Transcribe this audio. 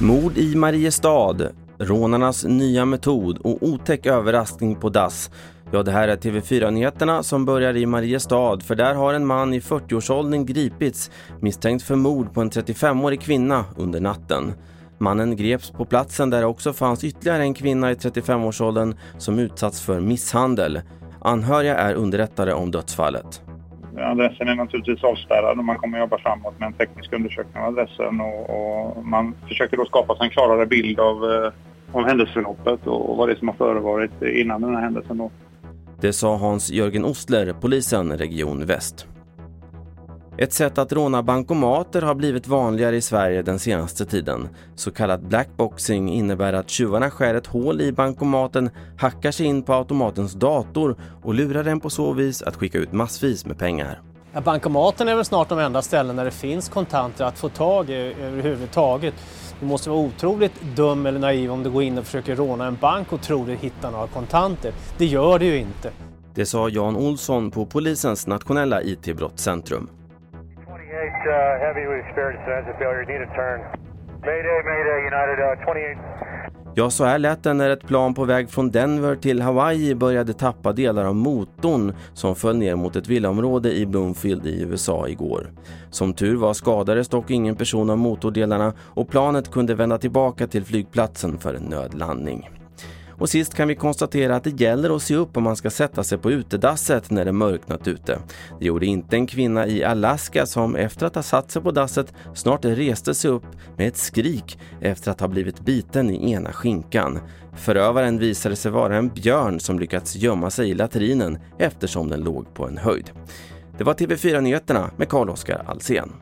Mord i Mariestad, rånarnas nya metod och otäck överraskning på dass. Ja, det här är TV4-nyheterna som börjar i Mariestad för där har en man i 40-årsåldern gripits misstänkt för mord på en 35-årig kvinna under natten. Mannen greps på platsen där det också fanns ytterligare en kvinna i 35-årsåldern som utsatts för misshandel. Anhöriga är underrättade om dödsfallet. Adressen är naturligtvis avspärrad och man kommer jobba framåt med en teknisk undersökning av adressen och, och man försöker då skapa sig en klarare bild av, eh, av händelseförloppet och vad det är som har förevarit innan den här händelsen. Då. Det sa Hans-Jörgen Ostler, polisen Region Väst. Ett sätt att råna bankomater har blivit vanligare i Sverige den senaste tiden. Så kallad blackboxing innebär att tjuvarna skär ett hål i bankomaten, hackar sig in på automatens dator och lurar den på så vis att skicka ut massvis med pengar. Ja, bankomaten är väl snart de enda ställen där det finns kontanter att få tag i överhuvudtaget. Du måste vara otroligt dum eller naiv om du går in och försöker råna en bank och tror dig hitta några kontanter. Det gör du ju inte. Det sa Jan Olsson på polisens nationella IT-brottscentrum. 28 uh, heavy, we experienced an engine failure. Need a turn. Mayday, mayday, United uh, 28. Ja, så här lät det när ett plan på väg från Denver till Hawaii började tappa delar av motorn som föll ner mot ett villaområde i Bloomfield i USA igår. Som tur var skadades dock ingen person av motordelarna och planet kunde vända tillbaka till flygplatsen för en nödlandning. Och sist kan vi konstatera att det gäller att se upp om man ska sätta sig på utedasset när det mörknat ute. Det gjorde inte en kvinna i Alaska som efter att ha satt sig på dasset snart reste sig upp med ett skrik efter att ha blivit biten i ena skinkan. Förövaren visade sig vara en björn som lyckats gömma sig i latrinen eftersom den låg på en höjd. Det var TV4 Nyheterna med Carl-Oskar Alsen.